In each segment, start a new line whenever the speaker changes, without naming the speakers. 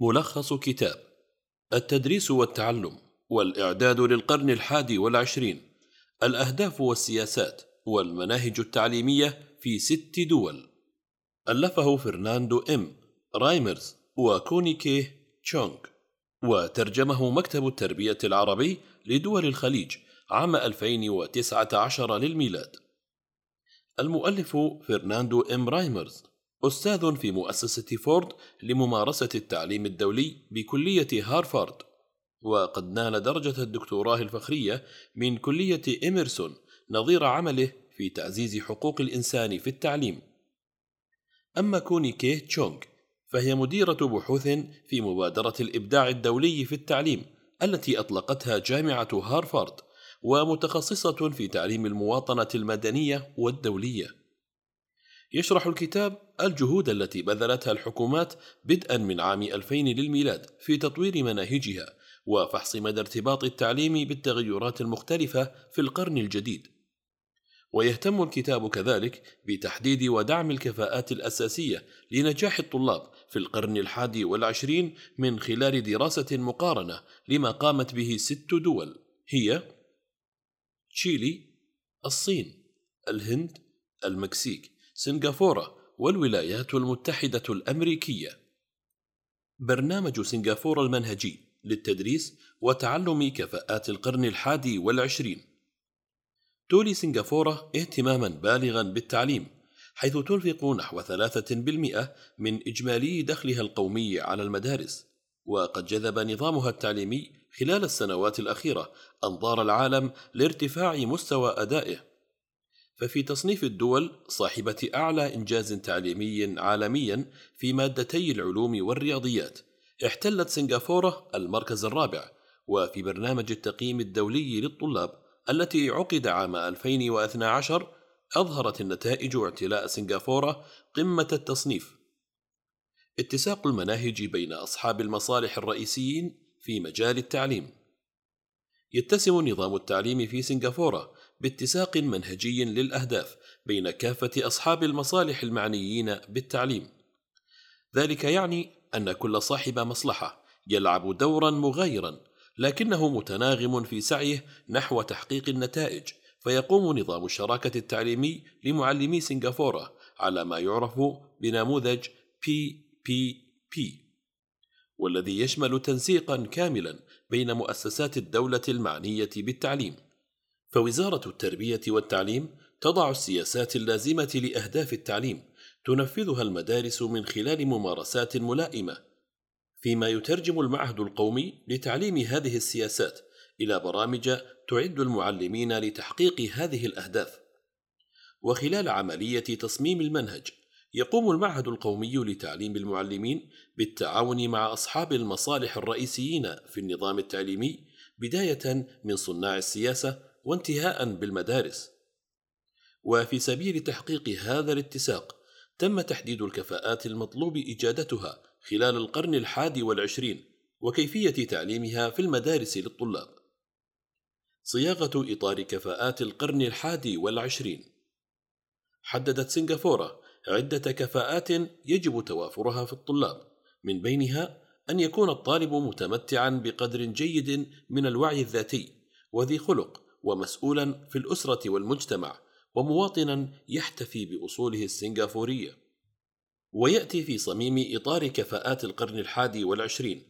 ملخص كتاب التدريس والتعلم والإعداد للقرن الحادي والعشرين الأهداف والسياسات والمناهج التعليمية في ست دول. ألفه فرناندو إم رايمرز وكوني كيه تشونغ وترجمه مكتب التربية العربي لدول الخليج عام 2019 للميلاد. المؤلف فرناندو إم رايمرز. أستاذ في مؤسسة فورد لممارسة التعليم الدولي بكلية هارفارد. وقد نال درجة الدكتوراه الفخرية من كلية إميرسون نظير عمله في تعزيز حقوق الإنسان في التعليم. أما كوني كيه تشونغ فهي مديرة بحوث في مبادرة الإبداع الدولي في التعليم التي أطلقتها جامعة هارفارد ومتخصصة في تعليم المواطنة المدنية والدولية. يشرح الكتاب الجهود التي بذلتها الحكومات بدءا من عام 2000 للميلاد في تطوير مناهجها وفحص مدى ارتباط التعليم بالتغيرات المختلفة في القرن الجديد. ويهتم الكتاب كذلك بتحديد ودعم الكفاءات الأساسية لنجاح الطلاب في القرن الحادي والعشرين من خلال دراسة مقارنة لما قامت به ست دول هي تشيلي، الصين، الهند، المكسيك، سنغافورة والولايات المتحدة الأمريكية. برنامج سنغافورة المنهجي للتدريس وتعلم كفاءات القرن الحادي والعشرين. تولي سنغافورة اهتماما بالغا بالتعليم حيث تنفق نحو ثلاثة بالمئة من إجمالي دخلها القومي على المدارس وقد جذب نظامها التعليمي خلال السنوات الأخيرة أنظار العالم لارتفاع مستوى أدائه ففي تصنيف الدول صاحبة أعلى إنجاز تعليمي عالميا في مادتي العلوم والرياضيات. احتلت سنغافورة المركز الرابع وفي برنامج التقييم الدولي للطلاب التي عقد عام 2012 أظهرت النتائج اعتلاء سنغافورة قمة التصنيف. اتساق المناهج بين أصحاب المصالح الرئيسيين في مجال التعليم. يتسم نظام التعليم في سنغافورة باتساق منهجي للأهداف بين كافة أصحاب المصالح المعنيين بالتعليم. ذلك يعني أن كل صاحب مصلحة يلعب دورا مغايرا لكنه متناغم في سعيه نحو تحقيق النتائج فيقوم نظام الشراكة التعليمي لمعلمي سنغافورة على ما يعرف بنموذج PPP والذي يشمل تنسيقا كاملا بين مؤسسات الدولة المعنية بالتعليم. فوزارة التربية والتعليم تضع السياسات اللازمة لأهداف التعليم تنفذها المدارس من خلال ممارسات ملائمة. فيما يترجم المعهد القومي لتعليم هذه السياسات إلى برامج تعد المعلمين لتحقيق هذه الأهداف. وخلال عملية تصميم المنهج يقوم المعهد القومي لتعليم المعلمين بالتعاون مع أصحاب المصالح الرئيسيين في النظام التعليمي بداية من صناع السياسة وانتهاء بالمدارس. وفي سبيل تحقيق هذا الاتساق تم تحديد الكفاءات المطلوب إجادتها خلال القرن الحادي والعشرين وكيفية تعليمها في المدارس للطلاب. صياغة إطار كفاءات القرن الحادي والعشرين. حددت سنغافورة عدة كفاءات يجب توافرها في الطلاب من بينها أن يكون الطالب متمتعا بقدر جيد من الوعي الذاتي وذي خلق ومسؤولا في الأسرة والمجتمع ومواطنا يحتفي بأصوله السنغافورية. ويأتي في صميم إطار كفاءات القرن الحادي والعشرين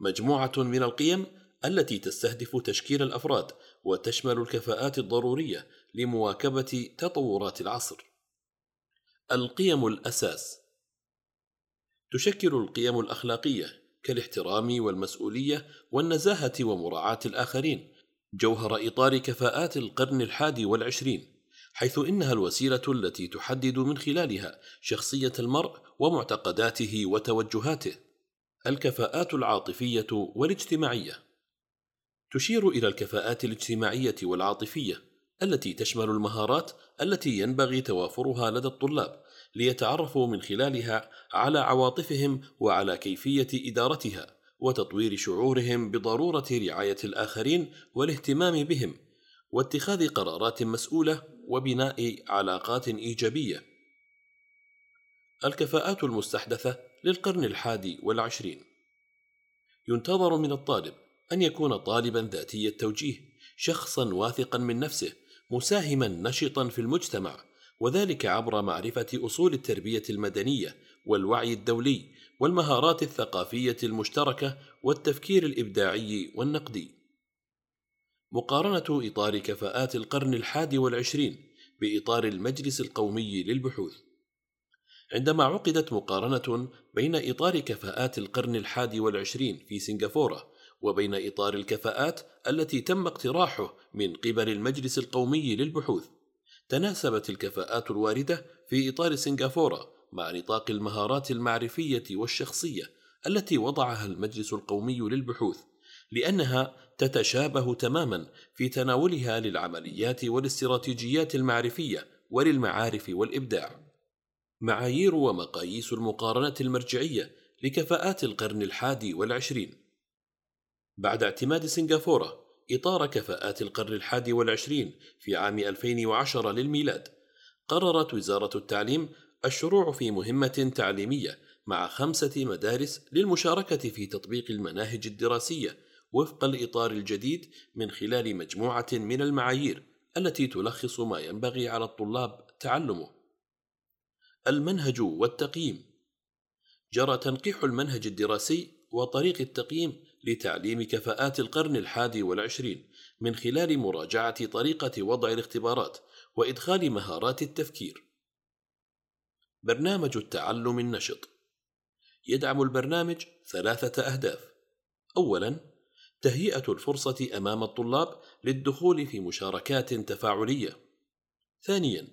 مجموعة من القيم التي تستهدف تشكيل الأفراد وتشمل الكفاءات الضرورية لمواكبة تطورات العصر. القيم الأساس تشكل القيم الأخلاقية كالاحترام والمسؤولية والنزاهة ومراعاة الآخرين. جوهر إطار كفاءات القرن الحادي والعشرين حيث إنها الوسيلة التي تحدد من خلالها شخصية المرء ومعتقداته وتوجهاته الكفاءات العاطفية والاجتماعية. تشير إلى الكفاءات الاجتماعية والعاطفية التي تشمل المهارات التي ينبغي توافرها لدى الطلاب ليتعرفوا من خلالها على عواطفهم وعلى كيفية إدارتها. وتطوير شعورهم بضرورة رعاية الآخرين والاهتمام بهم واتخاذ قرارات مسؤولة وبناء علاقات إيجابية. الكفاءات المستحدثة للقرن الحادي والعشرين. ينتظر من الطالب أن يكون طالبا ذاتي التوجيه شخصا واثقا من نفسه مساهما نشطا في المجتمع وذلك عبر معرفة أصول التربية المدنية والوعي الدولي والمهارات الثقافية المشتركة والتفكير الإبداعي والنقدي. مقارنة إطار كفاءات القرن الحادي والعشرين بإطار المجلس القومي للبحوث. عندما عقدت مقارنة بين إطار كفاءات القرن الحادي والعشرين في سنغافورة وبين إطار الكفاءات التي تم اقتراحه من قبل المجلس القومي للبحوث، تناسبت الكفاءات الواردة في إطار سنغافورة مع نطاق المهارات المعرفية والشخصية التي وضعها المجلس القومي للبحوث لأنها تتشابه تماما في تناولها للعمليات والاستراتيجيات المعرفية وللمعارف والإبداع. معايير ومقاييس المقارنة المرجعية لكفاءات القرن الحادي والعشرين بعد اعتماد سنغافورة إطار كفاءات القرن الحادي والعشرين في عام 2010 للميلاد قررت وزارة التعليم الشروع في مهمة تعليمية مع خمسة مدارس للمشاركة في تطبيق المناهج الدراسية وفق الإطار الجديد من خلال مجموعة من المعايير التي تلخص ما ينبغي على الطلاب تعلمه. المنهج والتقييم جرى تنقيح المنهج الدراسي وطريق التقييم لتعليم كفاءات القرن الحادي والعشرين من خلال مراجعة طريقة وضع الاختبارات وإدخال مهارات التفكير. برنامج التعلم النشط يدعم البرنامج ثلاثة أهداف. أولاً: تهيئة الفرصة أمام الطلاب للدخول في مشاركات تفاعلية. ثانياً: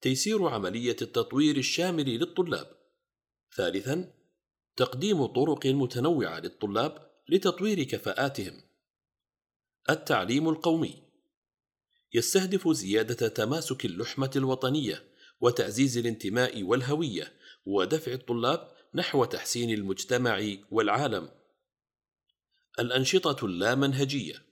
تيسير عملية التطوير الشامل للطلاب. ثالثاً: تقديم طرق متنوعة للطلاب لتطوير كفاءاتهم. التعليم القومي يستهدف زيادة تماسك اللحمة الوطنية وتعزيز الانتماء والهوية ودفع الطلاب نحو تحسين المجتمع والعالم. الأنشطة اللامنهجية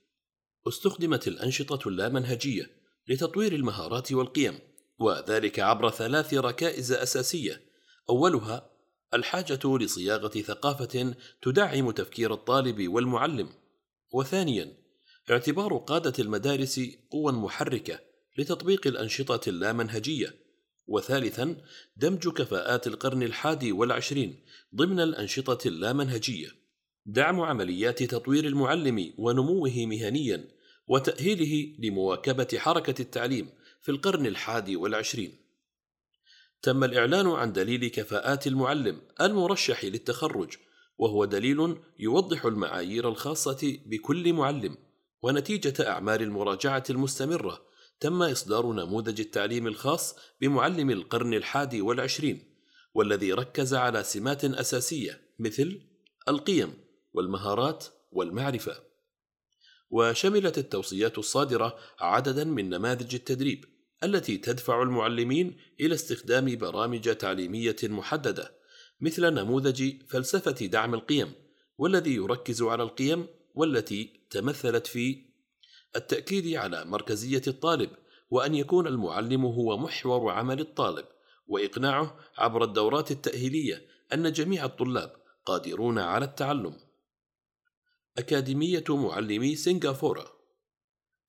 استخدمت الأنشطة اللامنهجية لتطوير المهارات والقيم، وذلك عبر ثلاث ركائز أساسية، أولها الحاجة لصياغة ثقافة تدعم تفكير الطالب والمعلم، وثانيا اعتبار قادة المدارس قوى محركة لتطبيق الأنشطة اللامنهجية، وثالثا دمج كفاءات القرن الحادي والعشرين ضمن الأنشطة اللامنهجية، دعم عمليات تطوير المعلم ونموه مهنيا، وتأهيله لمواكبة حركة التعليم في القرن الحادي والعشرين. تم الإعلان عن دليل كفاءات المعلم المرشح للتخرج وهو دليل يوضح المعايير الخاصة بكل معلم. ونتيجة أعمال المراجعة المستمرة تم إصدار نموذج التعليم الخاص بمعلم القرن الحادي والعشرين والذي ركز على سمات أساسية مثل القيم والمهارات والمعرفة. وشملت التوصيات الصادرة عددا من نماذج التدريب. التي تدفع المعلمين إلى استخدام برامج تعليمية محددة مثل نموذج فلسفة دعم القيم والذي يركز على القيم والتي تمثلت في التأكيد على مركزية الطالب وأن يكون المعلم هو محور عمل الطالب وإقناعه عبر الدورات التأهيلية أن جميع الطلاب قادرون على التعلم. أكاديمية معلمي سنغافورة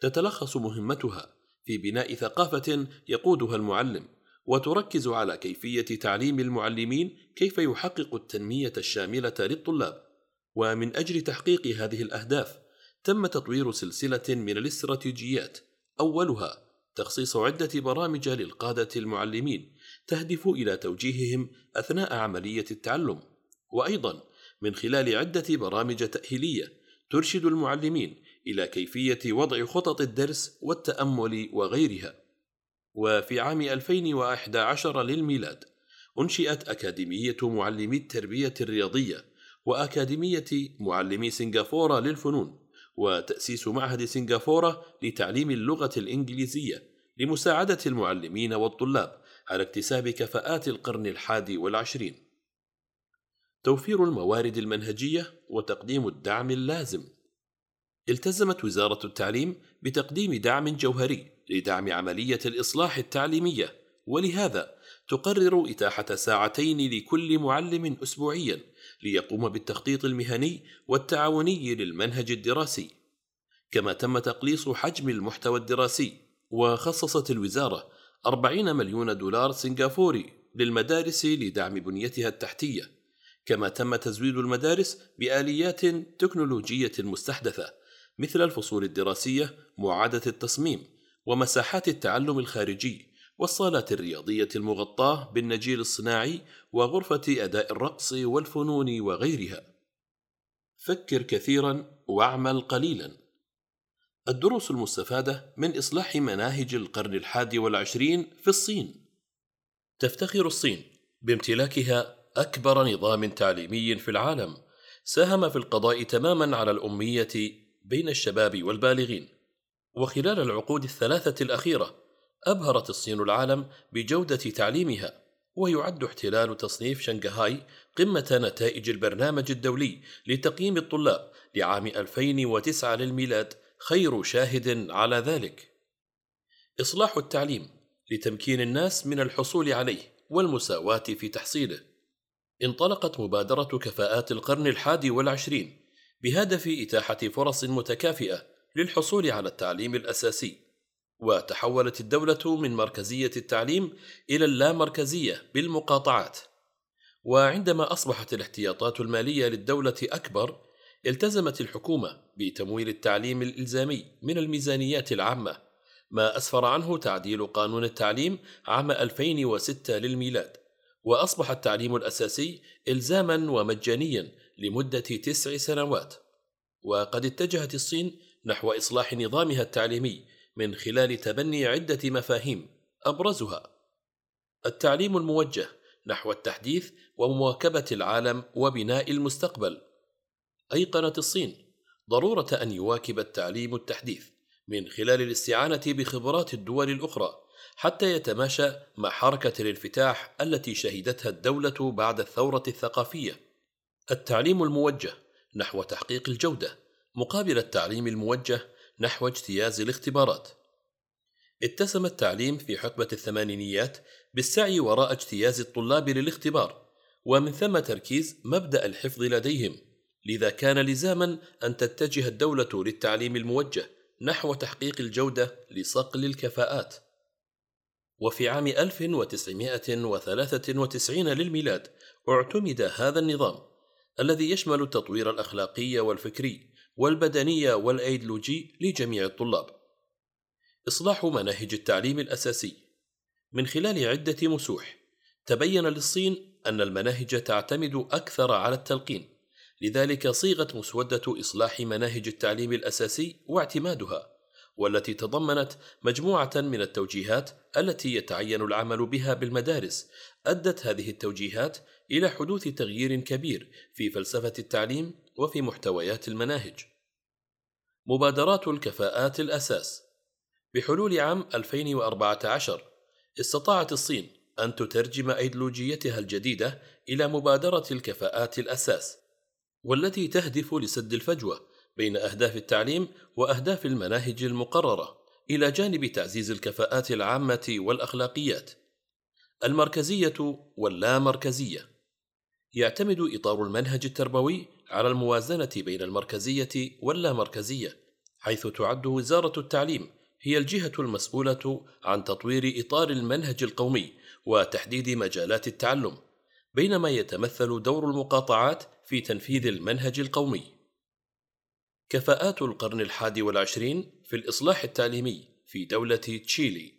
تتلخص مهمتها في بناء ثقافة يقودها المعلم، وتركز على كيفية تعليم المعلمين كيف يحقق التنمية الشاملة للطلاب. ومن أجل تحقيق هذه الأهداف، تم تطوير سلسلة من الاستراتيجيات، أولها تخصيص عدة برامج للقادة المعلمين تهدف إلى توجيههم أثناء عملية التعلم، وأيضا من خلال عدة برامج تأهيلية ترشد المعلمين إلى كيفية وضع خطط الدرس والتأمل وغيرها. وفي عام 2011 للميلاد أنشئت أكاديمية معلمي التربية الرياضية وأكاديمية معلمي سنغافورة للفنون وتأسيس معهد سنغافورة لتعليم اللغة الإنجليزية لمساعدة المعلمين والطلاب على اكتساب كفاءات القرن الحادي والعشرين. توفير الموارد المنهجية وتقديم الدعم اللازم التزمت وزارة التعليم بتقديم دعم جوهري لدعم عملية الإصلاح التعليمية ولهذا تقرر إتاحة ساعتين لكل معلم أسبوعيا ليقوم بالتخطيط المهني والتعاوني للمنهج الدراسي. كما تم تقليص حجم المحتوى الدراسي وخصصت الوزارة 40 مليون دولار سنغافوري للمدارس لدعم بنيتها التحتية. كما تم تزويد المدارس بآليات تكنولوجية مستحدثة مثل الفصول الدراسية معادة التصميم ومساحات التعلم الخارجي والصالات الرياضية المغطاة بالنجيل الصناعي وغرفة أداء الرقص والفنون وغيرها. فكر كثيرا واعمل قليلا. الدروس المستفادة من إصلاح مناهج القرن الحادي والعشرين في الصين. تفتخر الصين بامتلاكها أكبر نظام تعليمي في العالم، ساهم في القضاء تماما على الأمية بين الشباب والبالغين. وخلال العقود الثلاثة الأخيرة أبهرت الصين العالم بجودة تعليمها ويعد احتلال تصنيف شنغهاي قمة نتائج البرنامج الدولي لتقييم الطلاب لعام 2009 للميلاد خير شاهد على ذلك. إصلاح التعليم لتمكين الناس من الحصول عليه والمساواة في تحصيله. انطلقت مبادرة كفاءات القرن الحادي والعشرين بهدف إتاحة فرص متكافئة للحصول على التعليم الأساسي. وتحولت الدولة من مركزية التعليم إلى اللامركزية بالمقاطعات. وعندما أصبحت الاحتياطات المالية للدولة أكبر التزمت الحكومة بتمويل التعليم الإلزامي من الميزانيات العامة ما أسفر عنه تعديل قانون التعليم عام 2006 للميلاد. وأصبح التعليم الأساسي إلزاما ومجانيا لمدة تسع سنوات. وقد اتجهت الصين نحو إصلاح نظامها التعليمي من خلال تبني عدة مفاهيم أبرزها. التعليم الموجه نحو التحديث ومواكبة العالم وبناء المستقبل. أيقنت الصين ضرورة أن يواكب التعليم التحديث من خلال الاستعانة بخبرات الدول الأخرى حتى يتماشى مع حركة الانفتاح التي شهدتها الدولة بعد الثورة الثقافية. التعليم الموجه نحو تحقيق الجودة مقابل التعليم الموجه نحو اجتياز الاختبارات اتسم التعليم في حقبة الثمانينيات بالسعي وراء اجتياز الطلاب للاختبار ومن ثم تركيز مبدأ الحفظ لديهم لذا كان لزاما أن تتجه الدولة للتعليم الموجه نحو تحقيق الجودة لصقل الكفاءات وفي عام 1993 للميلاد اعتمد هذا النظام الذي يشمل التطوير الأخلاقي والفكري والبدنية والأيديولوجي لجميع الطلاب. إصلاح مناهج التعليم الأساسي من خلال عدة مسوح تبين للصين أن المناهج تعتمد أكثر على التلقين، لذلك صيغت مسودة إصلاح مناهج التعليم الأساسي واعتمادها، والتي تضمنت مجموعة من التوجيهات التي يتعين العمل بها بالمدارس، أدت هذه التوجيهات إلى حدوث تغيير كبير في فلسفة التعليم وفي محتويات المناهج. مبادرات الكفاءات الأساس بحلول عام 2014 استطاعت الصين أن تترجم أيديولوجيتها الجديدة إلى مبادرة الكفاءات الأساس والتي تهدف لسد الفجوة بين أهداف التعليم وأهداف المناهج المقررة إلى جانب تعزيز الكفاءات العامة والأخلاقيات المركزية واللامركزية يعتمد إطار المنهج التربوي على الموازنة بين المركزية واللامركزية، حيث تعد وزارة التعليم هي الجهة المسؤولة عن تطوير إطار المنهج القومي وتحديد مجالات التعلم، بينما يتمثل دور المقاطعات في تنفيذ المنهج القومي. كفاءات القرن الحادي والعشرين في الإصلاح التعليمي في دولة تشيلي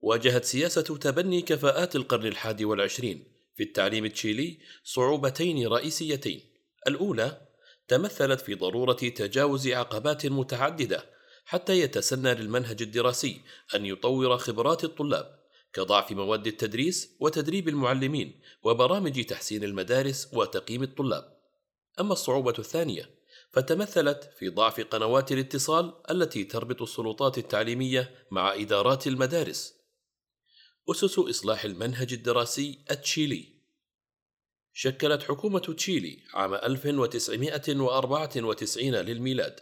واجهت سياسة تبني كفاءات القرن الحادي والعشرين في التعليم التشيلي صعوبتين رئيسيتين الأولى تمثلت في ضرورة تجاوز عقبات متعددة حتى يتسنى للمنهج الدراسي أن يطور خبرات الطلاب كضعف مواد التدريس وتدريب المعلمين وبرامج تحسين المدارس وتقييم الطلاب. أما الصعوبة الثانية فتمثلت في ضعف قنوات الاتصال التي تربط السلطات التعليمية مع إدارات المدارس. أسس إصلاح المنهج الدراسي التشيلي. شكلت حكومة تشيلي عام 1994 للميلاد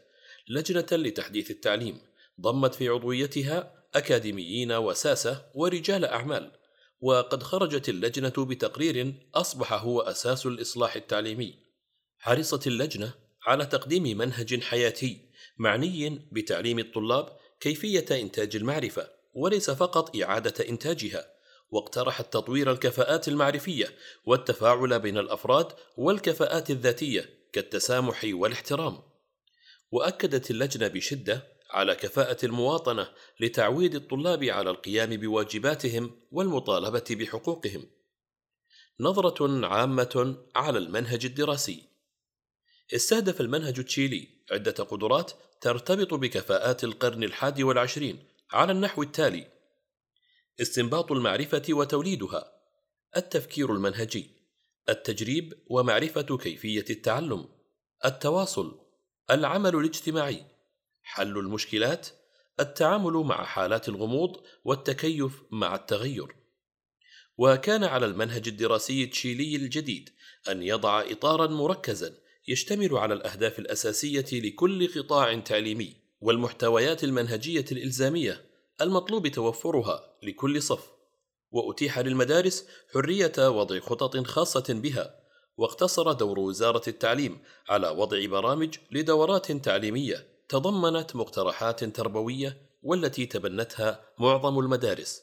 لجنة لتحديث التعليم ضمت في عضويتها أكاديميين وساسة ورجال أعمال وقد خرجت اللجنة بتقرير أصبح هو أساس الإصلاح التعليمي. حرصت اللجنة على تقديم منهج حياتي معني بتعليم الطلاب كيفية إنتاج المعرفة وليس فقط إعادة إنتاجها واقترحت تطوير الكفاءات المعرفية والتفاعل بين الأفراد والكفاءات الذاتية كالتسامح والاحترام وأكدت اللجنة بشدة على كفاءة المواطنة لتعويد الطلاب على القيام بواجباتهم والمطالبة بحقوقهم. نظرة عامة على المنهج الدراسي. استهدف المنهج التشيلي عدة قدرات ترتبط بكفاءات القرن الحادي والعشرين على النحو التالي: استنباط المعرفة وتوليدها، التفكير المنهجي، التجريب ومعرفة كيفية التعلم، التواصل، العمل الاجتماعي، حل المشكلات، التعامل مع حالات الغموض والتكيف مع التغير. وكان على المنهج الدراسي التشيلي الجديد أن يضع إطارا مركزا يشتمل على الأهداف الأساسية لكل قطاع تعليمي والمحتويات المنهجية الإلزامية المطلوب توفرها لكل صف. وأتيح للمدارس حرية وضع خطط خاصة بها واقتصر دور وزارة التعليم على وضع برامج لدورات تعليمية تضمنت مقترحات تربوية والتي تبنتها معظم المدارس.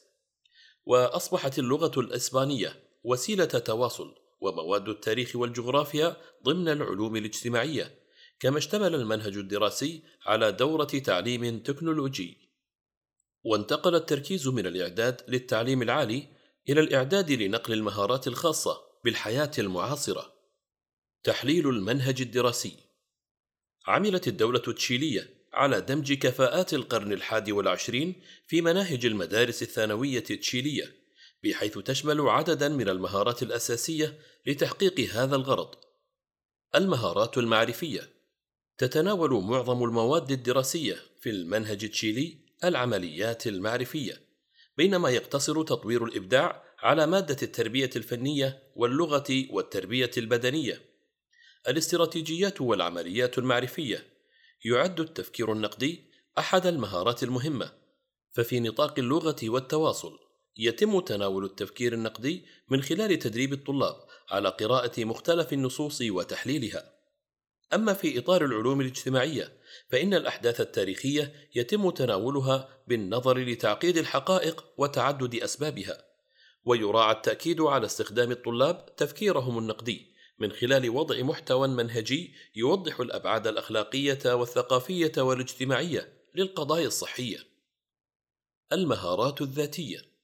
وأصبحت اللغة الإسبانية وسيلة تواصل ومواد التاريخ والجغرافيا ضمن العلوم الاجتماعية كما اشتمل المنهج الدراسي على دورة تعليم تكنولوجي. وانتقل التركيز من الإعداد للتعليم العالي إلى الإعداد لنقل المهارات الخاصة بالحياة المعاصرة. تحليل المنهج الدراسي. عملت الدولة التشيلية على دمج كفاءات القرن الحادي والعشرين في مناهج المدارس الثانوية التشيلية، بحيث تشمل عددا من المهارات الأساسية لتحقيق هذا الغرض. المهارات المعرفية. تتناول معظم المواد الدراسية في المنهج التشيلي العمليات المعرفية بينما يقتصر تطوير الإبداع على مادة التربية الفنية واللغة والتربية البدنية. الاستراتيجيات والعمليات المعرفية. يعد التفكير النقدي أحد المهارات المهمة. ففي نطاق اللغة والتواصل. يتم تناول التفكير النقدي من خلال تدريب الطلاب على قراءة مختلف النصوص وتحليلها أما في إطار العلوم الاجتماعية فإن الأحداث التاريخية يتم تناولها بالنظر لتعقيد الحقائق وتعدد أسبابها، ويراعى التأكيد على استخدام الطلاب تفكيرهم النقدي من خلال وضع محتوى منهجي يوضح الأبعاد الأخلاقية والثقافية والاجتماعية للقضايا الصحية. المهارات الذاتية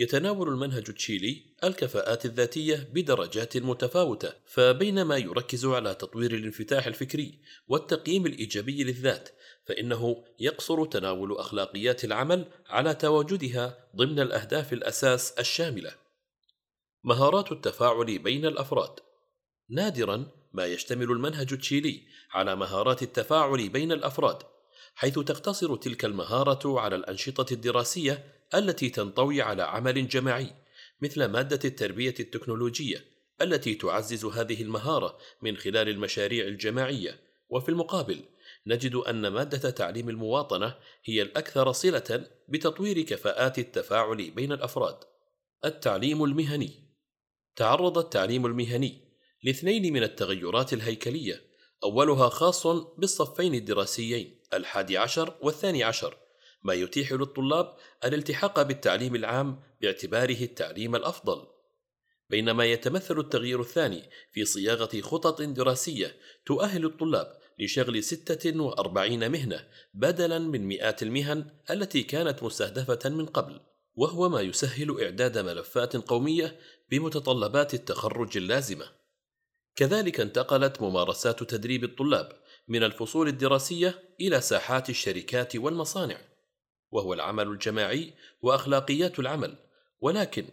يتناول المنهج التشيلي الكفاءات الذاتية بدرجات متفاوتة، فبينما يركز على تطوير الانفتاح الفكري والتقييم الإيجابي للذات، فإنه يقصر تناول أخلاقيات العمل على تواجدها ضمن الأهداف الأساس الشاملة. مهارات التفاعل بين الأفراد نادرا ما يشتمل المنهج التشيلي على مهارات التفاعل بين الأفراد، حيث تقتصر تلك المهارة على الأنشطة الدراسية التي تنطوي على عمل جماعي مثل مادة التربية التكنولوجية التي تعزز هذه المهارة من خلال المشاريع الجماعية وفي المقابل نجد أن مادة تعليم المواطنة هي الأكثر صلة بتطوير كفاءات التفاعل بين الأفراد. التعليم المهني تعرض التعليم المهني لاثنين من التغيرات الهيكلية أولها خاص بالصفين الدراسيين الحادي عشر والثاني عشر ما يتيح للطلاب الالتحاق بالتعليم العام باعتباره التعليم الأفضل. بينما يتمثل التغيير الثاني في صياغة خطط دراسية تؤهل الطلاب لشغل 46 مهنة بدلا من مئات المهن التي كانت مستهدفة من قبل وهو ما يسهل إعداد ملفات قومية بمتطلبات التخرج اللازمة. كذلك انتقلت ممارسات تدريب الطلاب من الفصول الدراسية إلى ساحات الشركات والمصانع. وهو العمل الجماعي وأخلاقيات العمل. ولكن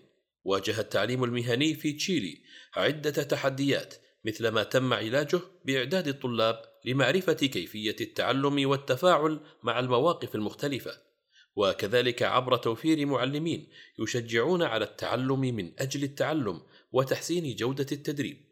واجه التعليم المهني في تشيلي عدة تحديات مثل ما تم علاجه بإعداد الطلاب لمعرفة كيفية التعلم والتفاعل مع المواقف المختلفة. وكذلك عبر توفير معلمين يشجعون على التعلم من أجل التعلم وتحسين جودة التدريب.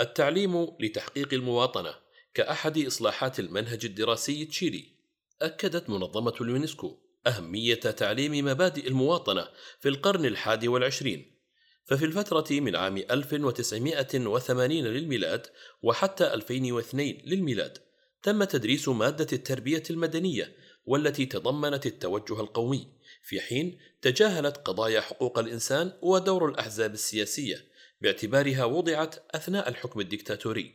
التعليم لتحقيق المواطنة كأحد إصلاحات المنهج الدراسي التشيلي أكدت منظمة اليونسكو أهمية تعليم مبادئ المواطنة في القرن الحادي والعشرين. ففي الفترة من عام 1980 للميلاد وحتى 2002 للميلاد تم تدريس مادة التربية المدنية والتي تضمنت التوجه القومي في حين تجاهلت قضايا حقوق الإنسان ودور الأحزاب السياسية باعتبارها وضعت أثناء الحكم الدكتاتوري.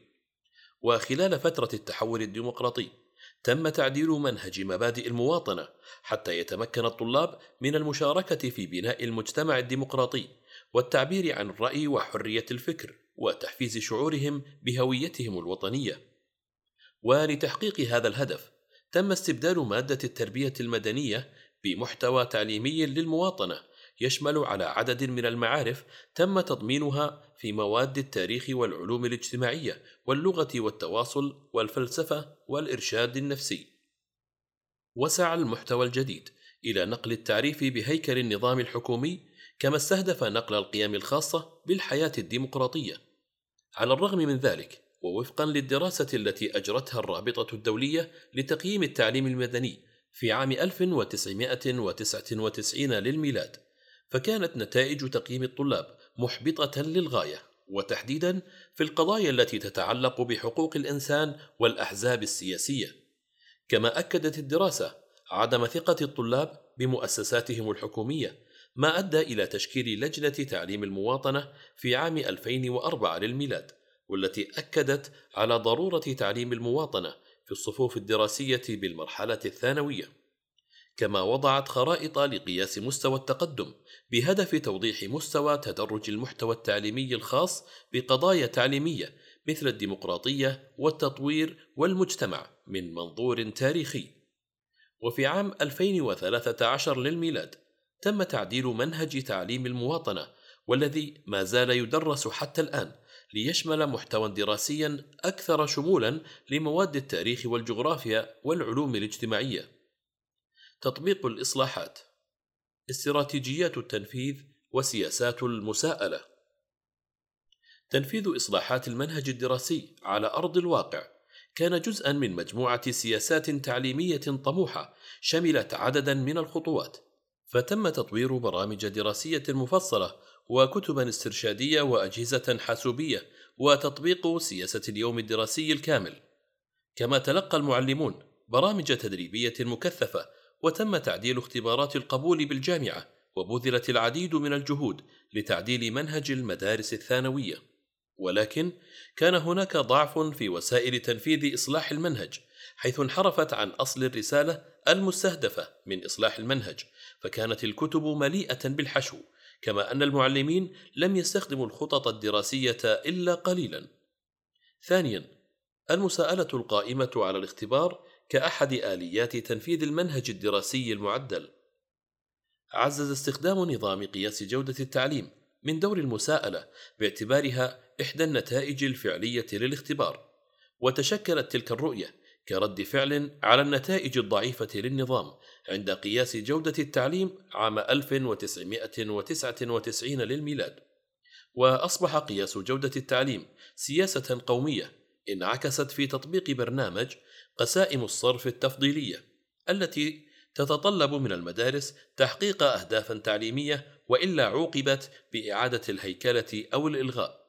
وخلال فترة التحول الديمقراطي تم تعديل منهج مبادئ المواطنة حتى يتمكن الطلاب من المشاركة في بناء المجتمع الديمقراطي والتعبير عن الرأي وحرية الفكر وتحفيز شعورهم بهويتهم الوطنية. ولتحقيق هذا الهدف، تم استبدال مادة التربية المدنية بمحتوى تعليمي للمواطنة يشمل على عدد من المعارف تم تضمينها في مواد التاريخ والعلوم الاجتماعية واللغة والتواصل والفلسفة والإرشاد النفسي. وسع المحتوى الجديد إلى نقل التعريف بهيكل النظام الحكومي كما استهدف نقل القيم الخاصة بالحياة الديمقراطية. على الرغم من ذلك، ووفقا للدراسة التي أجرتها الرابطة الدولية لتقييم التعليم المدني في عام 1999 للميلاد، فكانت نتائج تقييم الطلاب محبطة للغاية، وتحديدا في القضايا التي تتعلق بحقوق الإنسان والأحزاب السياسية. كما أكدت الدراسة عدم ثقة الطلاب بمؤسساتهم الحكومية ما أدى إلى تشكيل لجنة تعليم المواطنة في عام 2004 للميلاد والتي أكدت على ضرورة تعليم المواطنة في الصفوف الدراسية بالمرحلة الثانوية كما وضعت خرائط لقياس مستوى التقدم بهدف توضيح مستوى تدرج المحتوى التعليمي الخاص بقضايا تعليمية مثل الديمقراطية والتطوير والمجتمع من منظور تاريخي وفي عام 2013 للميلاد تم تعديل منهج تعليم المواطنة والذي ما زال يدرس حتى الآن ليشمل محتوى دراسيا أكثر شمولا لمواد التاريخ والجغرافيا والعلوم الاجتماعية. تطبيق الإصلاحات استراتيجيات التنفيذ وسياسات المساءلة. تنفيذ إصلاحات المنهج الدراسي على أرض الواقع كان جزءا من مجموعة سياسات تعليمية طموحة شملت عددا من الخطوات فتم تطوير برامج دراسية مفصلة وكتبا استرشادية وأجهزة حاسوبية وتطبيق سياسة اليوم الدراسي الكامل. كما تلقى المعلمون برامج تدريبية مكثفة وتم تعديل اختبارات القبول بالجامعة وبذلت العديد من الجهود لتعديل منهج المدارس الثانوية. ولكن كان هناك ضعف في وسائل تنفيذ إصلاح المنهج حيث انحرفت عن أصل الرسالة المستهدفة من إصلاح المنهج فكانت الكتب مليئة بالحشو كما أن المعلمين لم يستخدموا الخطط الدراسية إلا قليلا. ثانيا المساءلة القائمة على الاختبار كأحد آليات تنفيذ المنهج الدراسي المعدل. عزز استخدام نظام قياس جودة التعليم من دور المساءلة باعتبارها إحدى النتائج الفعلية للاختبار وتشكلت تلك الرؤية كرد فعل على النتائج الضعيفة للنظام عند قياس جودة التعليم عام 1999 للميلاد. وأصبح قياس جودة التعليم سياسة قومية انعكست في تطبيق برنامج قسائم الصرف التفضيلية التي تتطلب من المدارس تحقيق أهدافا تعليمية وإلا عوقبت بإعادة الهيكلة أو الإلغاء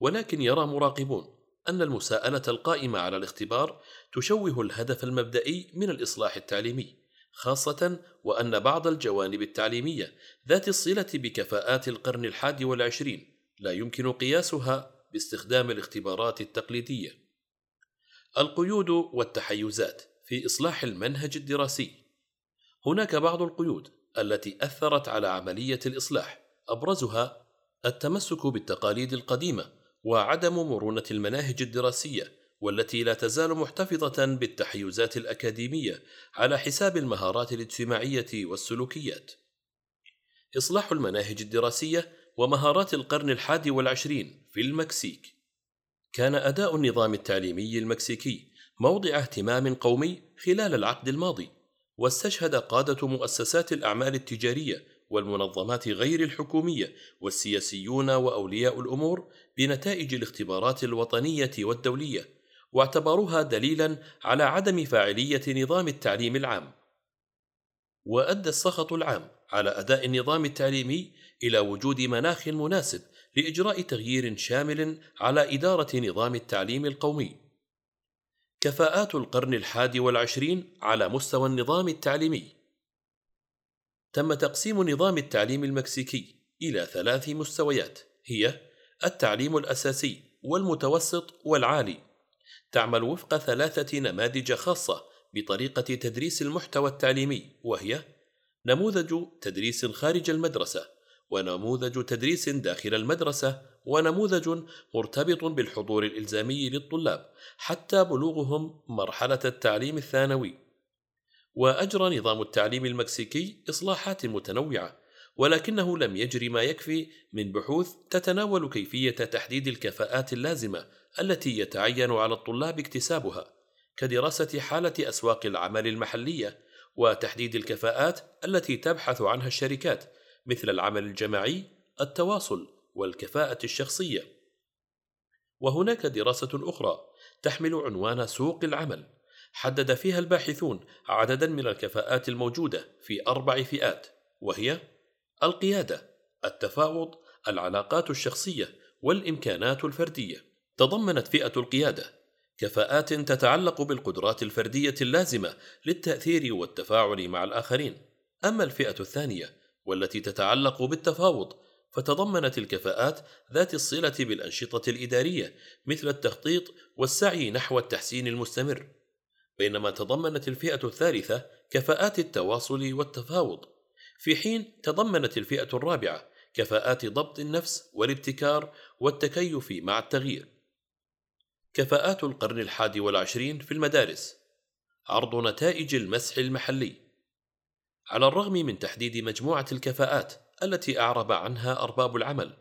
ولكن يرى مراقبون أن المساءلة القائمة على الاختبار تشوه الهدف المبدئي من الإصلاح التعليمي خاصة وأن بعض الجوانب التعليمية ذات الصلة بكفاءات القرن الحادي والعشرين لا يمكن قياسها باستخدام الاختبارات التقليدية. القيود والتحيزات في إصلاح المنهج الدراسي هناك بعض القيود التي أثرت على عملية الإصلاح أبرزها التمسك بالتقاليد القديمة وعدم مرونة المناهج الدراسية والتي لا تزال محتفظة بالتحيزات الأكاديمية على حساب المهارات الاجتماعية والسلوكيات. إصلاح المناهج الدراسية ومهارات القرن الحادي والعشرين في المكسيك. كان أداء النظام التعليمي المكسيكي موضع اهتمام قومي خلال العقد الماضي، واستشهد قادة مؤسسات الأعمال التجارية والمنظمات غير الحكومية والسياسيون وأولياء الأمور بنتائج الاختبارات الوطنية والدولية واعتبروها دليلا على عدم فاعلية نظام التعليم العام. وأدى السخط العام على أداء النظام التعليمي إلى وجود مناخ مناسب لإجراء تغيير شامل على إدارة نظام التعليم القومي. كفاءات القرن الحادي والعشرين على مستوى النظام التعليمي. تم تقسيم نظام التعليم المكسيكي إلى ثلاث مستويات هي التعليم الأساسي والمتوسط والعالي. تعمل وفق ثلاثة نماذج خاصة بطريقة تدريس المحتوى التعليمي وهي نموذج تدريس خارج المدرسة. ونموذج تدريس داخل المدرسة ونموذج مرتبط بالحضور الإلزامي للطلاب حتى بلوغهم مرحلة التعليم الثانوي. وأجرى نظام التعليم المكسيكي إصلاحات متنوعة ولكنه لم يجري ما يكفي من بحوث تتناول كيفية تحديد الكفاءات اللازمة التي يتعين على الطلاب اكتسابها كدراسة حالة أسواق العمل المحلية وتحديد الكفاءات التي تبحث عنها الشركات مثل العمل الجماعي، التواصل والكفاءة الشخصية. وهناك دراسة أخرى تحمل عنوان سوق العمل، حدد فيها الباحثون عددا من الكفاءات الموجودة في أربع فئات، وهي القيادة، التفاوض، العلاقات الشخصية، والإمكانات الفردية. تضمنت فئة القيادة كفاءات تتعلق بالقدرات الفردية اللازمة للتأثير والتفاعل مع الآخرين. أما الفئة الثانية والتي تتعلق بالتفاوض فتضمنت الكفاءات ذات الصلة بالأنشطة الإدارية مثل التخطيط والسعي نحو التحسين المستمر. بينما تضمنت الفئة الثالثة كفاءات التواصل والتفاوض، في حين تضمنت الفئة الرابعة كفاءات ضبط النفس والابتكار والتكيف مع التغيير. كفاءات القرن الحادي والعشرين في المدارس عرض نتائج المسح المحلي على الرغم من تحديد مجموعة الكفاءات التي أعرب عنها أرباب العمل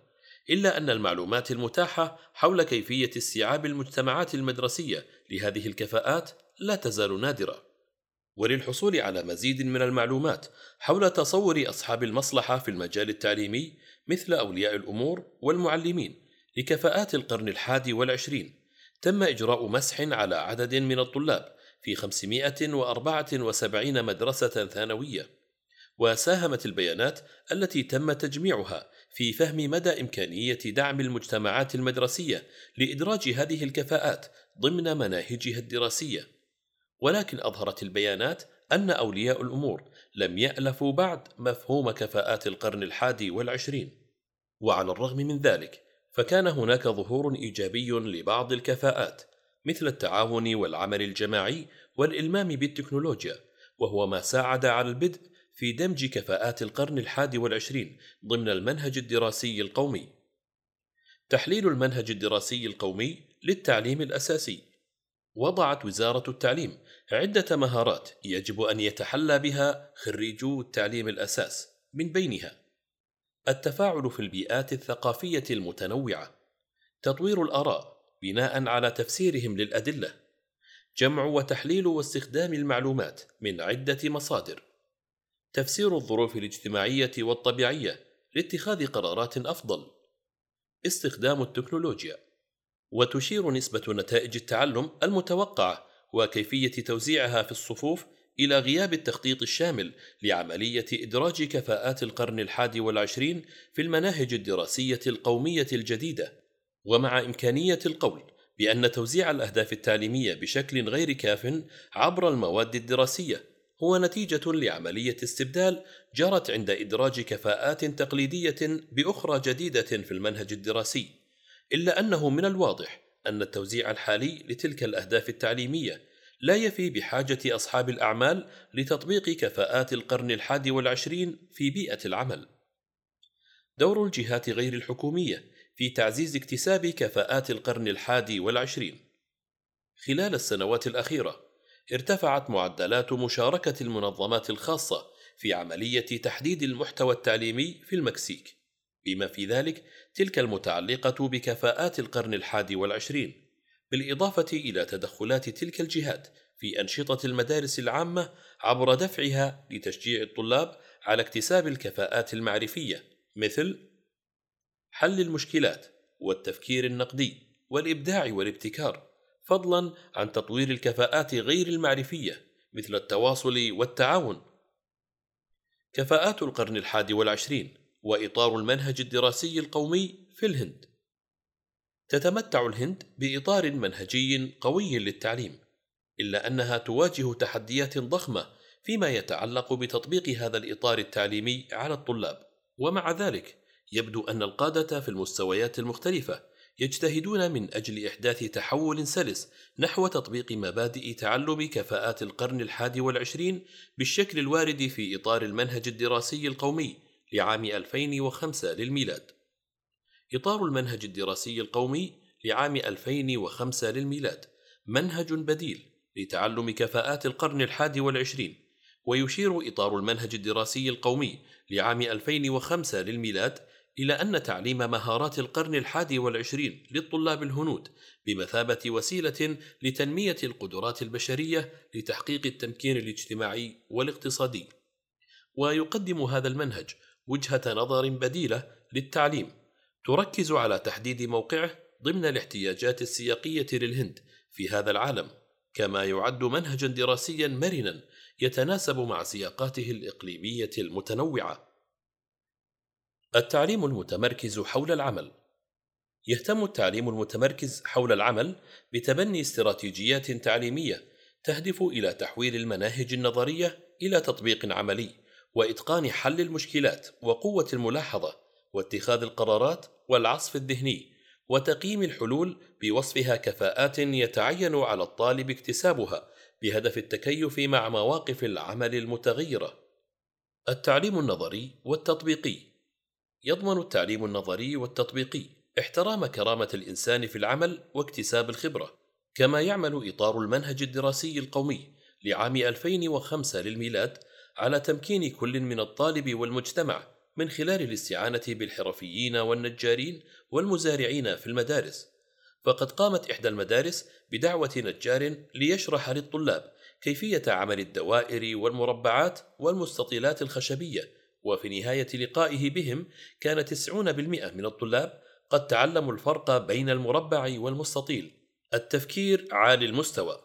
إلا أن المعلومات المتاحة حول كيفية استيعاب المجتمعات المدرسية لهذه الكفاءات لا تزال نادرة. وللحصول على مزيد من المعلومات حول تصور أصحاب المصلحة في المجال التعليمي مثل أولياء الأمور والمعلمين لكفاءات القرن الحادي والعشرين تم إجراء مسح على عدد من الطلاب في 574 مدرسة ثانوية. وساهمت البيانات التي تم تجميعها في فهم مدى إمكانية دعم المجتمعات المدرسية لإدراج هذه الكفاءات ضمن مناهجها الدراسية. ولكن أظهرت البيانات أن أولياء الأمور لم يألفوا بعد مفهوم كفاءات القرن الحادي والعشرين. وعلى الرغم من ذلك فكان هناك ظهور إيجابي لبعض الكفاءات مثل التعاون والعمل الجماعي والإلمام بالتكنولوجيا وهو ما ساعد على البدء في دمج كفاءات القرن الحادي والعشرين ضمن المنهج الدراسي القومي. تحليل المنهج الدراسي القومي للتعليم الأساسي. وضعت وزارة التعليم عدة مهارات يجب أن يتحلى بها خريجو التعليم الأساس من بينها. التفاعل في البيئات الثقافية المتنوعة. تطوير الآراء بناء على تفسيرهم للأدلة. جمع وتحليل واستخدام المعلومات من عدة مصادر. تفسير الظروف الاجتماعية والطبيعية لاتخاذ قرارات أفضل. استخدام التكنولوجيا. وتشير نسبة نتائج التعلم المتوقعة وكيفية توزيعها في الصفوف إلى غياب التخطيط الشامل لعملية إدراج كفاءات القرن الحادي والعشرين في المناهج الدراسية القومية الجديدة، ومع إمكانية القول بأن توزيع الأهداف التعليمية بشكل غير كاف عبر المواد الدراسية هو نتيجة لعملية استبدال جرت عند إدراج كفاءات تقليدية بأخرى جديدة في المنهج الدراسي، إلا أنه من الواضح أن التوزيع الحالي لتلك الأهداف التعليمية لا يفي بحاجة أصحاب الأعمال لتطبيق كفاءات القرن الحادي والعشرين في بيئة العمل. دور الجهات غير الحكومية في تعزيز اكتساب كفاءات القرن الحادي والعشرين. خلال السنوات الأخيرة، ارتفعت معدلات مشاركة المنظمات الخاصة في عملية تحديد المحتوى التعليمي في المكسيك، بما في ذلك تلك المتعلقة بكفاءات القرن الحادي والعشرين. بالإضافة إلى تدخلات تلك الجهات في أنشطة المدارس العامة عبر دفعها لتشجيع الطلاب على اكتساب الكفاءات المعرفية مثل حل المشكلات والتفكير النقدي والإبداع والابتكار فضلا عن تطوير الكفاءات غير المعرفية مثل التواصل والتعاون. كفاءات القرن الحادي والعشرين وإطار المنهج الدراسي القومي في الهند. تتمتع الهند بإطار منهجي قوي للتعليم إلا أنها تواجه تحديات ضخمة فيما يتعلق بتطبيق هذا الإطار التعليمي على الطلاب. ومع ذلك يبدو أن القادة في المستويات المختلفة يجتهدون من أجل إحداث تحول سلس نحو تطبيق مبادئ تعلم كفاءات القرن الحادي والعشرين بالشكل الوارد في إطار المنهج الدراسي القومي لعام 2005 للميلاد. إطار المنهج الدراسي القومي لعام 2005 للميلاد منهج بديل لتعلم كفاءات القرن الحادي والعشرين ويشير إطار المنهج الدراسي القومي لعام 2005 للميلاد إلى أن تعليم مهارات القرن الحادي والعشرين للطلاب الهنود بمثابة وسيلة لتنمية القدرات البشرية لتحقيق التمكين الاجتماعي والاقتصادي. ويقدم هذا المنهج وجهة نظر بديلة للتعليم تركز على تحديد موقعه ضمن الاحتياجات السياقية للهند في هذا العالم، كما يعد منهجا دراسيا مرنا يتناسب مع سياقاته الإقليمية المتنوعة. التعليم المتمركز حول العمل. يهتم التعليم المتمركز حول العمل بتبني استراتيجيات تعليمية تهدف إلى تحويل المناهج النظرية إلى تطبيق عملي وإتقان حل المشكلات وقوة الملاحظة واتخاذ القرارات والعصف الذهني وتقييم الحلول بوصفها كفاءات يتعين على الطالب اكتسابها بهدف التكيف مع مواقف العمل المتغيرة. التعليم النظري والتطبيقي يضمن التعليم النظري والتطبيقي احترام كرامة الإنسان في العمل واكتساب الخبرة، كما يعمل إطار المنهج الدراسي القومي لعام 2005 للميلاد على تمكين كل من الطالب والمجتمع من خلال الاستعانة بالحرفيين والنجارين والمزارعين في المدارس. فقد قامت إحدى المدارس بدعوة نجار ليشرح للطلاب كيفية عمل الدوائر والمربعات والمستطيلات الخشبية وفي نهاية لقائه بهم كان 90% من الطلاب قد تعلموا الفرق بين المربع والمستطيل. التفكير عالي المستوى.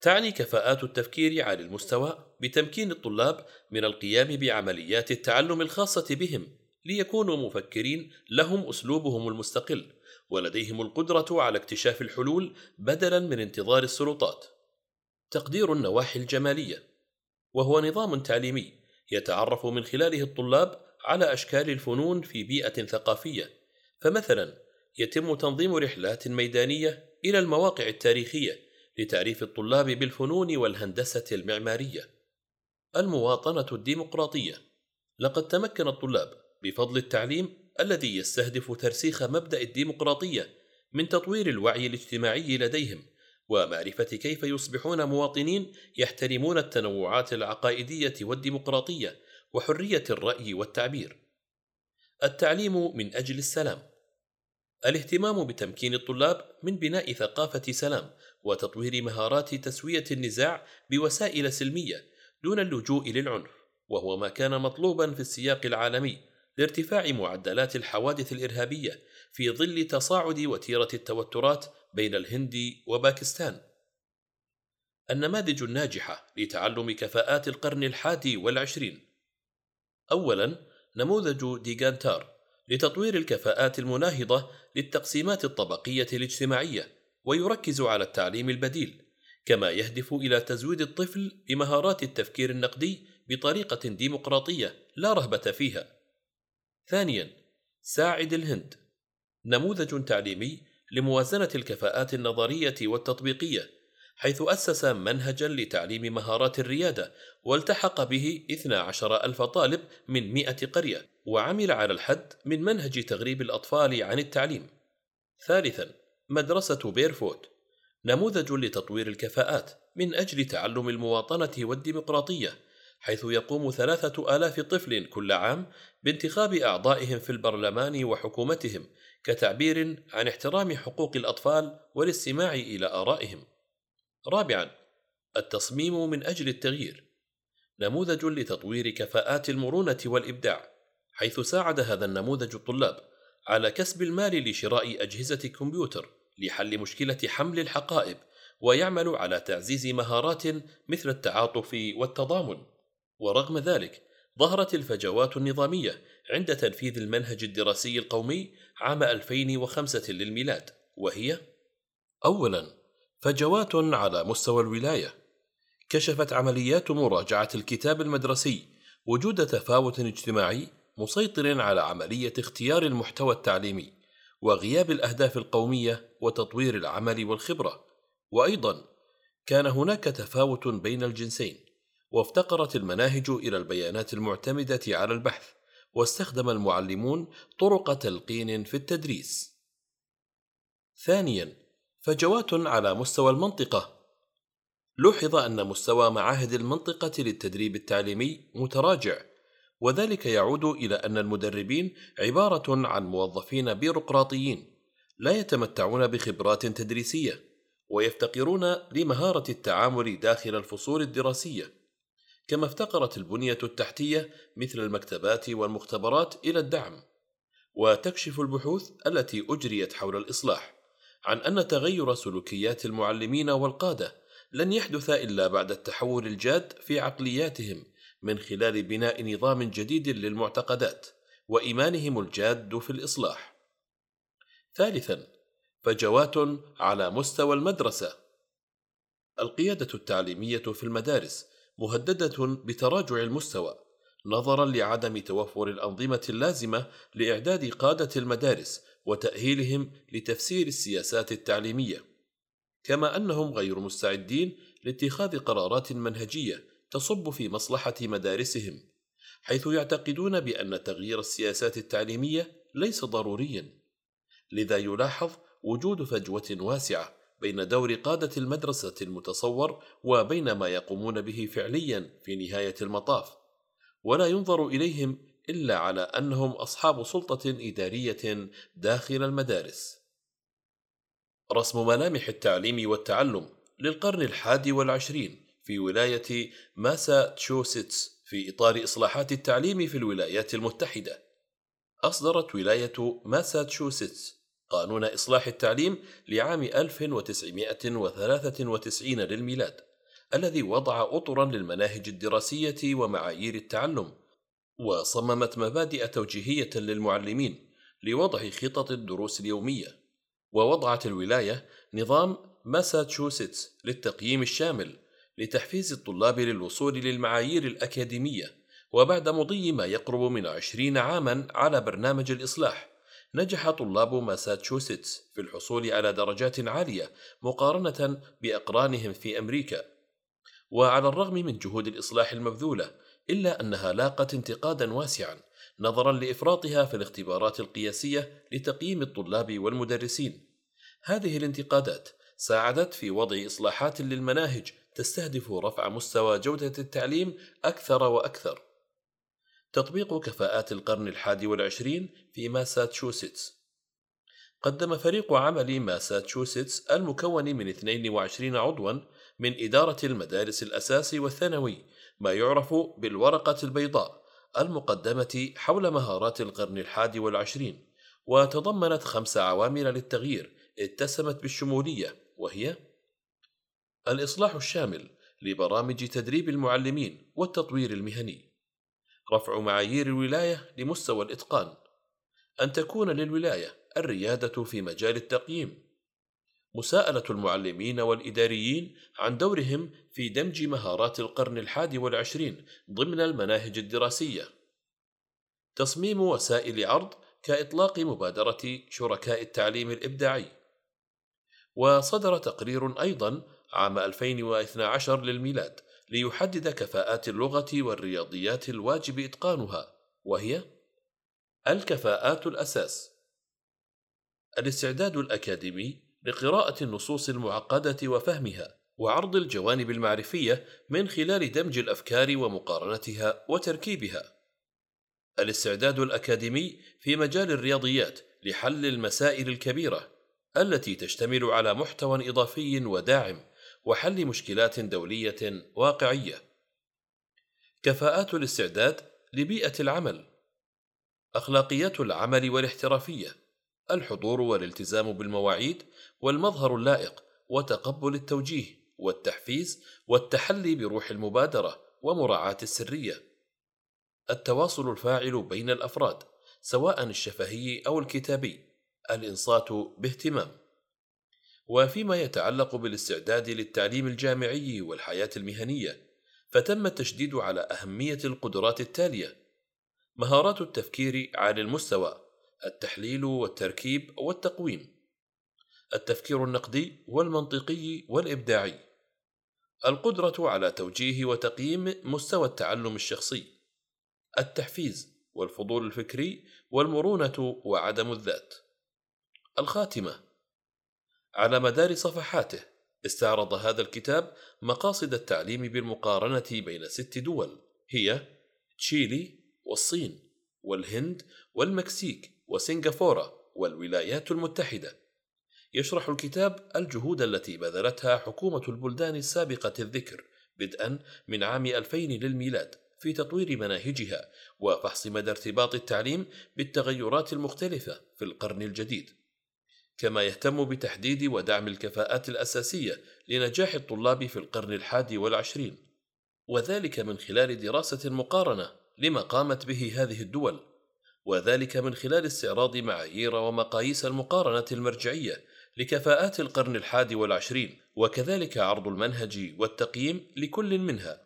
تعني كفاءات التفكير عالي المستوى بتمكين الطلاب من القيام بعمليات التعلم الخاصة بهم ليكونوا مفكرين لهم أسلوبهم المستقل ولديهم القدرة على اكتشاف الحلول بدلا من انتظار السلطات. تقدير النواحي الجمالية. وهو نظام تعليمي يتعرف من خلاله الطلاب على أشكال الفنون في بيئة ثقافية، فمثلا يتم تنظيم رحلات ميدانية إلى المواقع التاريخية لتعريف الطلاب بالفنون والهندسة المعمارية. المواطنة الديمقراطية. لقد تمكن الطلاب بفضل التعليم الذي يستهدف ترسيخ مبدأ الديمقراطية من تطوير الوعي الاجتماعي لديهم. ومعرفة كيف يصبحون مواطنين يحترمون التنوعات العقائدية والديمقراطية وحرية الرأي والتعبير. التعليم من أجل السلام. الاهتمام بتمكين الطلاب من بناء ثقافة سلام وتطوير مهارات تسوية النزاع بوسائل سلمية دون اللجوء للعنف، وهو ما كان مطلوبا في السياق العالمي لارتفاع معدلات الحوادث الإرهابية في ظل تصاعد وتيرة التوترات بين الهند وباكستان. النماذج الناجحة لتعلم كفاءات القرن الحادي والعشرين. أولاً نموذج ديغانتار لتطوير الكفاءات المناهضة للتقسيمات الطبقية الاجتماعية، ويركز على التعليم البديل، كما يهدف إلى تزويد الطفل بمهارات التفكير النقدي بطريقة ديمقراطية لا رهبة فيها. ثانياً ساعد الهند نموذج تعليمي لموازنة الكفاءات النظرية والتطبيقية حيث أسس منهجا لتعليم مهارات الريادة والتحق به 12 ألف طالب من 100 قرية وعمل على الحد من منهج تغريب الأطفال عن التعليم. ثالثا مدرسة بيرفوت. نموذج لتطوير الكفاءات من أجل تعلم المواطنة والديمقراطية حيث يقوم ثلاثة آلاف طفل كل عام بانتخاب أعضائهم في البرلمان وحكومتهم كتعبير عن احترام حقوق الأطفال والاستماع إلى آرائهم. رابعاً: التصميم من أجل التغيير. نموذج لتطوير كفاءات المرونة والإبداع، حيث ساعد هذا النموذج الطلاب على كسب المال لشراء أجهزة كمبيوتر لحل مشكلة حمل الحقائب، ويعمل على تعزيز مهارات مثل التعاطف والتضامن. ورغم ذلك ظهرت الفجوات النظامية عند تنفيذ المنهج الدراسي القومي عام 2005 للميلاد وهي أولا فجوات على مستوى الولاية. كشفت عمليات مراجعة الكتاب المدرسي وجود تفاوت اجتماعي مسيطر على عملية اختيار المحتوى التعليمي وغياب الأهداف القومية وتطوير العمل والخبرة. وأيضا كان هناك تفاوت بين الجنسين وافتقرت المناهج إلى البيانات المعتمدة على البحث. واستخدم المعلمون طرق تلقين في التدريس. ثانيا فجوات على مستوى المنطقة. لوحظ أن مستوى معاهد المنطقة للتدريب التعليمي متراجع وذلك يعود إلى أن المدربين عبارة عن موظفين بيروقراطيين لا يتمتعون بخبرات تدريسية ويفتقرون لمهارة التعامل داخل الفصول الدراسية. كما افتقرت البنية التحتية مثل المكتبات والمختبرات إلى الدعم وتكشف البحوث التي أجريت حول الإصلاح عن أن تغير سلوكيات المعلمين والقادة لن يحدث إلا بعد التحول الجاد في عقلياتهم من خلال بناء نظام جديد للمعتقدات وإيمانهم الجاد في الإصلاح. ثالثا فجوات على مستوى المدرسة القيادة التعليمية في المدارس مهددة بتراجع المستوى نظرا لعدم توفر الأنظمة اللازمة لإعداد قادة المدارس وتأهيلهم لتفسير السياسات التعليمية. كما أنهم غير مستعدين لاتخاذ قرارات منهجية تصب في مصلحة مدارسهم حيث يعتقدون بأن تغيير السياسات التعليمية ليس ضروريا لذا يلاحظ وجود فجوة واسعة بين دور قادة المدرسة المتصور وبين ما يقومون به فعليا في نهاية المطاف ولا ينظر إليهم إلا على أنهم أصحاب سلطة إدارية داخل المدارس رسم ملامح التعليم والتعلم للقرن الحادي والعشرين في ولاية ماساتشوستس في إطار إصلاحات التعليم في الولايات المتحدة. أصدرت ولاية ماساتشوستس قانون إصلاح التعليم لعام 1993 للميلاد، الذي وضع أطرا للمناهج الدراسية ومعايير التعلم، وصممت مبادئ توجيهية للمعلمين لوضع خطط الدروس اليومية ووضعت الولاية نظام ماساتشوستس للتقييم الشامل لتحفيز الطلاب للوصول للمعايير الأكاديمية وبعد مضي ما يقرب من عشرين عاما على برنامج الإصلاح. نجح طلاب ماساتشوستس في الحصول على درجات عالية مقارنة بأقرانهم في أمريكا. وعلى الرغم من جهود الإصلاح المبذولة إلا أنها لاقت انتقادا واسعا نظرا لإفراطها في الاختبارات القياسية لتقييم الطلاب والمدرسين. هذه الانتقادات ساعدت في وضع إصلاحات للمناهج تستهدف رفع مستوى جودة التعليم أكثر وأكثر. تطبيق كفاءات القرن الحادي والعشرين في ماساتشوستس. قدم فريق عمل ماساتشوستس المكون من 22 عضوا من إدارة المدارس الأساسي والثانوي ما يعرف بالورقة البيضاء المقدمة حول مهارات القرن الحادي والعشرين وتضمنت خمس عوامل للتغيير اتسمت بالشمولية وهي الإصلاح الشامل لبرامج تدريب المعلمين والتطوير المهني. رفع معايير الولاية لمستوى الإتقان أن تكون للولاية الريادة في مجال التقييم مساءلة المعلمين والإداريين عن دورهم في دمج مهارات القرن الحادي والعشرين ضمن المناهج الدراسية. تصميم وسائل عرض كإطلاق مبادرة شركاء التعليم الإبداعي. وصدر تقرير أيضا عام 2012 للميلاد ليحدد كفاءات اللغة والرياضيات الواجب إتقانها وهي الكفاءات الأساس الاستعداد الأكاديمي لقراءة النصوص المعقدة وفهمها وعرض الجوانب المعرفية من خلال دمج الأفكار ومقارنتها وتركيبها. الاستعداد الأكاديمي في مجال الرياضيات لحل المسائل الكبيرة التي تشتمل على محتوى إضافي وداعم وحل مشكلات دولية واقعية. كفاءات الاستعداد لبيئة العمل. أخلاقيات العمل والاحترافية. الحضور والالتزام بالمواعيد والمظهر اللائق وتقبل التوجيه والتحفيز والتحلي بروح المبادرة ومراعاة السرية. التواصل الفاعل بين الأفراد سواء الشفهي أو الكتابي. الإنصات باهتمام. وفيما يتعلق بالاستعداد للتعليم الجامعي والحياة المهنية فتم التشديد على أهمية القدرات التالية. مهارات التفكير عالي المستوى التحليل والتركيب والتقويم التفكير النقدي والمنطقي والإبداعي القدرة على توجيه وتقييم مستوى التعلم الشخصي التحفيز والفضول الفكري والمرونة وعدم الذات. الخاتمة على مدار صفحاته استعرض هذا الكتاب مقاصد التعليم بالمقارنة بين ست دول هي تشيلي والصين والهند والمكسيك وسنغافورة والولايات المتحدة. يشرح الكتاب الجهود التي بذلتها حكومة البلدان السابقة الذكر بدءا من عام 2000 للميلاد في تطوير مناهجها وفحص مدى ارتباط التعليم بالتغيرات المختلفة في القرن الجديد. كما يهتم بتحديد ودعم الكفاءات الأساسية لنجاح الطلاب في القرن الحادي والعشرين. وذلك من خلال دراسة مقارنة لما قامت به هذه الدول. وذلك من خلال استعراض معايير ومقاييس المقارنة المرجعية لكفاءات القرن الحادي والعشرين وكذلك عرض المنهج والتقييم لكل منها.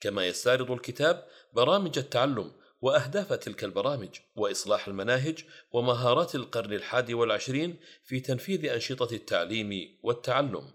كما يستعرض الكتاب برامج التعلم وأهداف تلك البرامج وإصلاح المناهج ومهارات القرن الحادي والعشرين في تنفيذ أنشطة التعليم والتعلم.